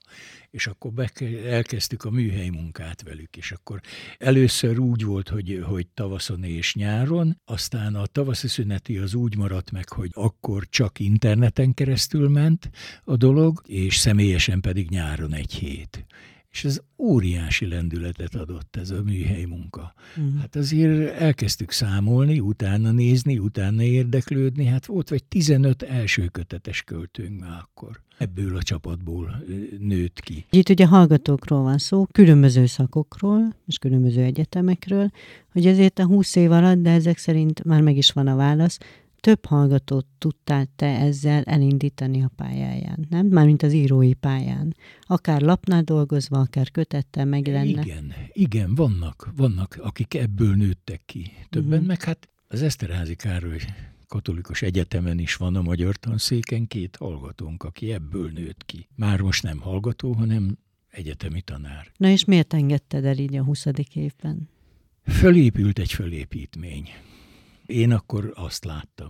[SPEAKER 2] És akkor be, elkezdtük a műhely munkát velük, és akkor először úgy volt, hogy, hogy tavaszon és nyáron, aztán a tavaszi szüneti az úgy maradt meg, hogy akkor csak interneten keresztül ment a dolog, és személyesen pedig nyáron egy hét. És ez óriási lendületet adott ez a műhely munka. Uh-huh. Hát azért elkezdtük számolni, utána nézni, utána érdeklődni, hát volt vagy 15 első kötetes költőnk már akkor. Ebből a csapatból nőtt ki.
[SPEAKER 1] Itt ugye hallgatókról van szó, különböző szakokról és különböző egyetemekről, hogy ezért a 20 év alatt, de ezek szerint már meg is van a válasz, több hallgatót tudtál te ezzel elindítani a pályáján, nem? Mármint az írói pályán. Akár lapnál dolgozva, akár kötettel megjelenne.
[SPEAKER 2] Igen, igen, vannak, vannak, akik ebből nőttek ki. Többen, uh-huh. meg hát az Eszterházi Károly katolikus egyetemen is van a magyar tanszéken két hallgatónk, aki ebből nőtt ki. Már most nem hallgató, hanem egyetemi tanár.
[SPEAKER 1] Na és miért engedted el így a 20. évben?
[SPEAKER 2] Fölépült egy fölépítmény. Én akkor azt láttam,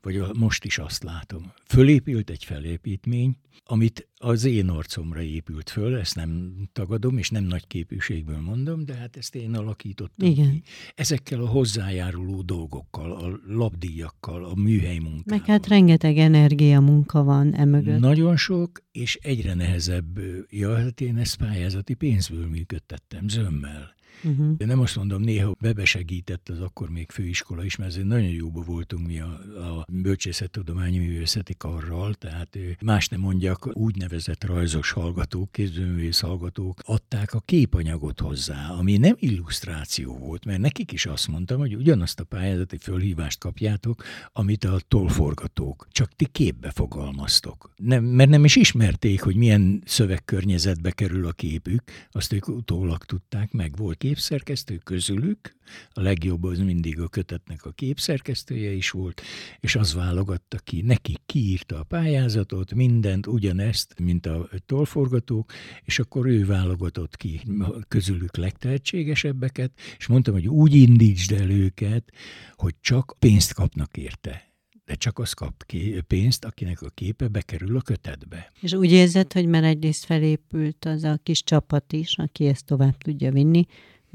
[SPEAKER 2] vagy most is azt látom. Fölépült egy felépítmény, amit az én arcomra épült föl, ezt nem tagadom, és nem nagy képűségből mondom, de hát ezt én alakítottam
[SPEAKER 1] Igen. ki.
[SPEAKER 2] Ezekkel a hozzájáruló dolgokkal, a labdíjakkal, a műhely munkával.
[SPEAKER 1] Meg hát rengeteg energia munka van emögött.
[SPEAKER 2] Nagyon sok, és egyre nehezebb. Ja, hát én ezt pályázati pénzből működtettem, zömmel. Uh-huh. De nem azt mondom, néha bebesegített az akkor még főiskola is, mert azért nagyon jóba voltunk mi a, a bölcsészettudományi művészeti karral, tehát más nem mondjak, úgynevezett rajzos hallgatók, kézművész hallgatók adták a képanyagot hozzá, ami nem illusztráció volt, mert nekik is azt mondtam, hogy ugyanazt a pályázati fölhívást kapjátok, amit a tolforgatók, csak ti képbe fogalmaztok. Nem, mert nem is ismerték, hogy milyen szövegkörnyezetbe kerül a képük, azt ők utólag tudták, meg volt képszerkesztő közülük, a legjobb az mindig a kötetnek a képszerkesztője is volt, és az válogatta ki, neki kiírta a pályázatot, mindent, ugyanezt, mint a tolforgatók, és akkor ő válogatott ki közülük legtehetségesebbeket, és mondtam, hogy úgy indítsd el őket, hogy csak pénzt kapnak érte de csak az kap ki pénzt, akinek a képe bekerül a kötetbe.
[SPEAKER 1] És úgy érzed, hogy már egyrészt felépült az a kis csapat is, aki ezt tovább tudja vinni,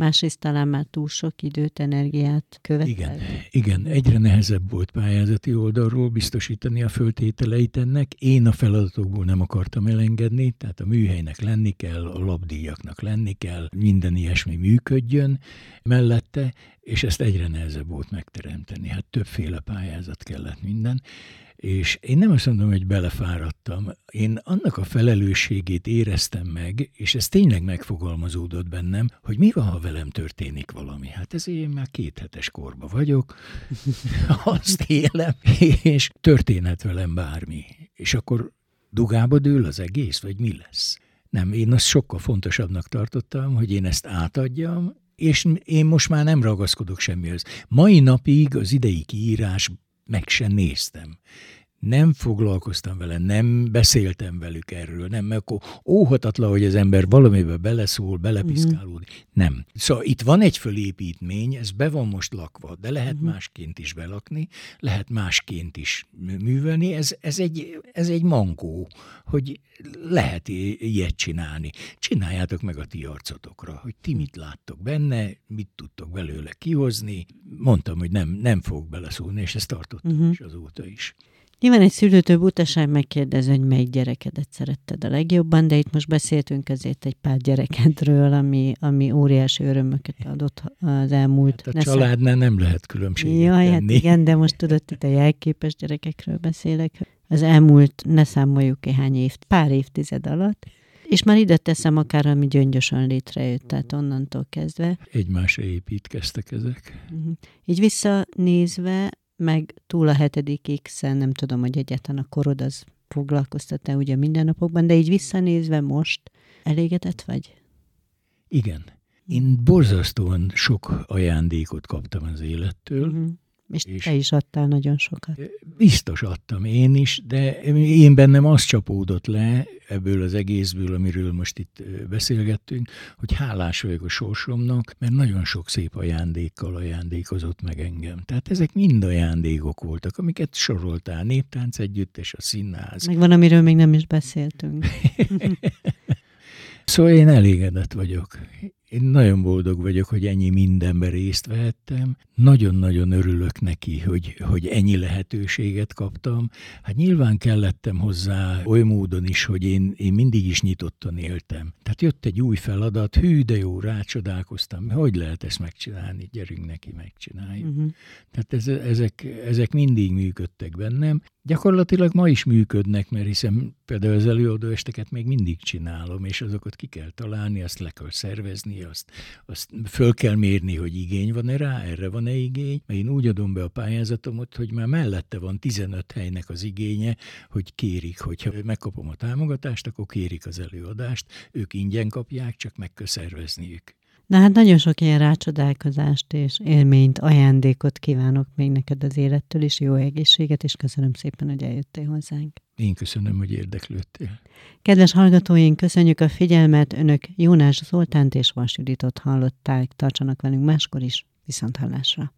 [SPEAKER 1] másrészt talán már túl sok időt, energiát követel.
[SPEAKER 2] Igen, igen, egyre nehezebb volt pályázati oldalról biztosítani a föltételeit ennek. Én a feladatokból nem akartam elengedni, tehát a műhelynek lenni kell, a labdíjaknak lenni kell, minden ilyesmi működjön mellette, és ezt egyre nehezebb volt megteremteni. Hát többféle pályázat kellett minden És én nem azt mondom, hogy belefáradtam. Én annak a felelősségét éreztem meg, és ez tényleg megfogalmazódott bennem, hogy mi van, ha velem történik valami. Hát ezért én már két hetes korba vagyok, (laughs) azt élem, és történhet velem bármi. És akkor dugába dől az egész, vagy mi lesz? Nem, én azt sokkal fontosabbnak tartottam, hogy én ezt átadjam, és én most már nem ragaszkodok semmihez. Mai napig az idei kiírás meg sem néztem nem foglalkoztam vele, nem beszéltem velük erről, nem, mert akkor óhatatlan, hogy az ember valamibe beleszól, belepiszkálódik. Mm-hmm. Nem. Szóval itt van egy fölépítmény, ez be van most lakva, de lehet mm-hmm. másként is belakni, lehet másként is művelni, ez, ez, egy, ez egy mankó, hogy lehet ilyet csinálni. Csináljátok meg a ti arcotokra, hogy ti mit láttok benne, mit tudtok belőle kihozni. Mondtam, hogy nem, nem fog beleszólni, és ezt tartottam mm-hmm. is azóta is.
[SPEAKER 1] Nyilván egy szülőtől butaság megkérdez, hogy melyik gyerekedet szeretted a legjobban, de itt most beszéltünk azért egy pár gyerekedről, ami, ami óriási örömöket adott az elmúlt.
[SPEAKER 2] Hát a családnál nem lehet különbséget
[SPEAKER 1] Jaj, hát tenni. hát igen, de most tudod, itt a jelképes gyerekekről beszélek. Az elmúlt, ne számoljuk hány év, pár évtized alatt, és már ide teszem akár, ami gyöngyösen létrejött, tehát onnantól kezdve.
[SPEAKER 2] Egymásra építkeztek ezek.
[SPEAKER 1] Uh-huh. Így visszanézve, meg túl a hetedik x nem tudom, hogy egyáltalán a korod az foglalkoztat-e ugye mindennapokban, de így visszanézve most elégedett vagy?
[SPEAKER 2] Igen. Én borzasztóan sok ajándékot kaptam az élettől, uh-huh.
[SPEAKER 1] És, és te is adtál nagyon sokat.
[SPEAKER 2] Biztos adtam én is, de én bennem az csapódott le ebből az egészből, amiről most itt beszélgettünk, hogy hálás vagyok a sorsomnak, mert nagyon sok szép ajándékkal ajándékozott meg engem. Tehát ezek mind ajándékok voltak, amiket soroltál, néptánc együttes, a színház.
[SPEAKER 1] Meg van, amiről még nem is beszéltünk. (laughs)
[SPEAKER 2] szóval én elégedett vagyok. Én nagyon boldog vagyok, hogy ennyi mindenben részt vehettem. Nagyon-nagyon örülök neki, hogy, hogy ennyi lehetőséget kaptam. Hát nyilván kellettem hozzá oly módon is, hogy én, én mindig is nyitottan éltem. Tehát jött egy új feladat, hű, de jó, rácsodálkoztam. Hogy lehet ezt megcsinálni? Gyerünk neki, megcsináljuk. Uh-huh. Tehát ez, ezek, ezek mindig működtek bennem. Gyakorlatilag ma is működnek, mert hiszen például az előadóesteket még mindig csinálom, és azokat ki kell találni, azt le kell szervezni, azt, azt föl kell mérni, hogy igény van-e rá, erre van-e igény. Mert én úgy adom be a pályázatomot, hogy már mellette van 15 helynek az igénye, hogy kérik, hogyha megkapom a támogatást, akkor kérik az előadást, ők ingyen kapják, csak meg.
[SPEAKER 1] Na hát nagyon sok ilyen rácsodálkozást és élményt, ajándékot kívánok még neked az élettől, és jó egészséget, és köszönöm szépen, hogy eljöttél hozzánk.
[SPEAKER 2] Én köszönöm, hogy érdeklődtél.
[SPEAKER 1] Kedves hallgatóink, köszönjük a figyelmet. Önök Jónás Zoltánt és Vas Juditot hallották. Tartsanak velünk máskor is. Viszont hallásra.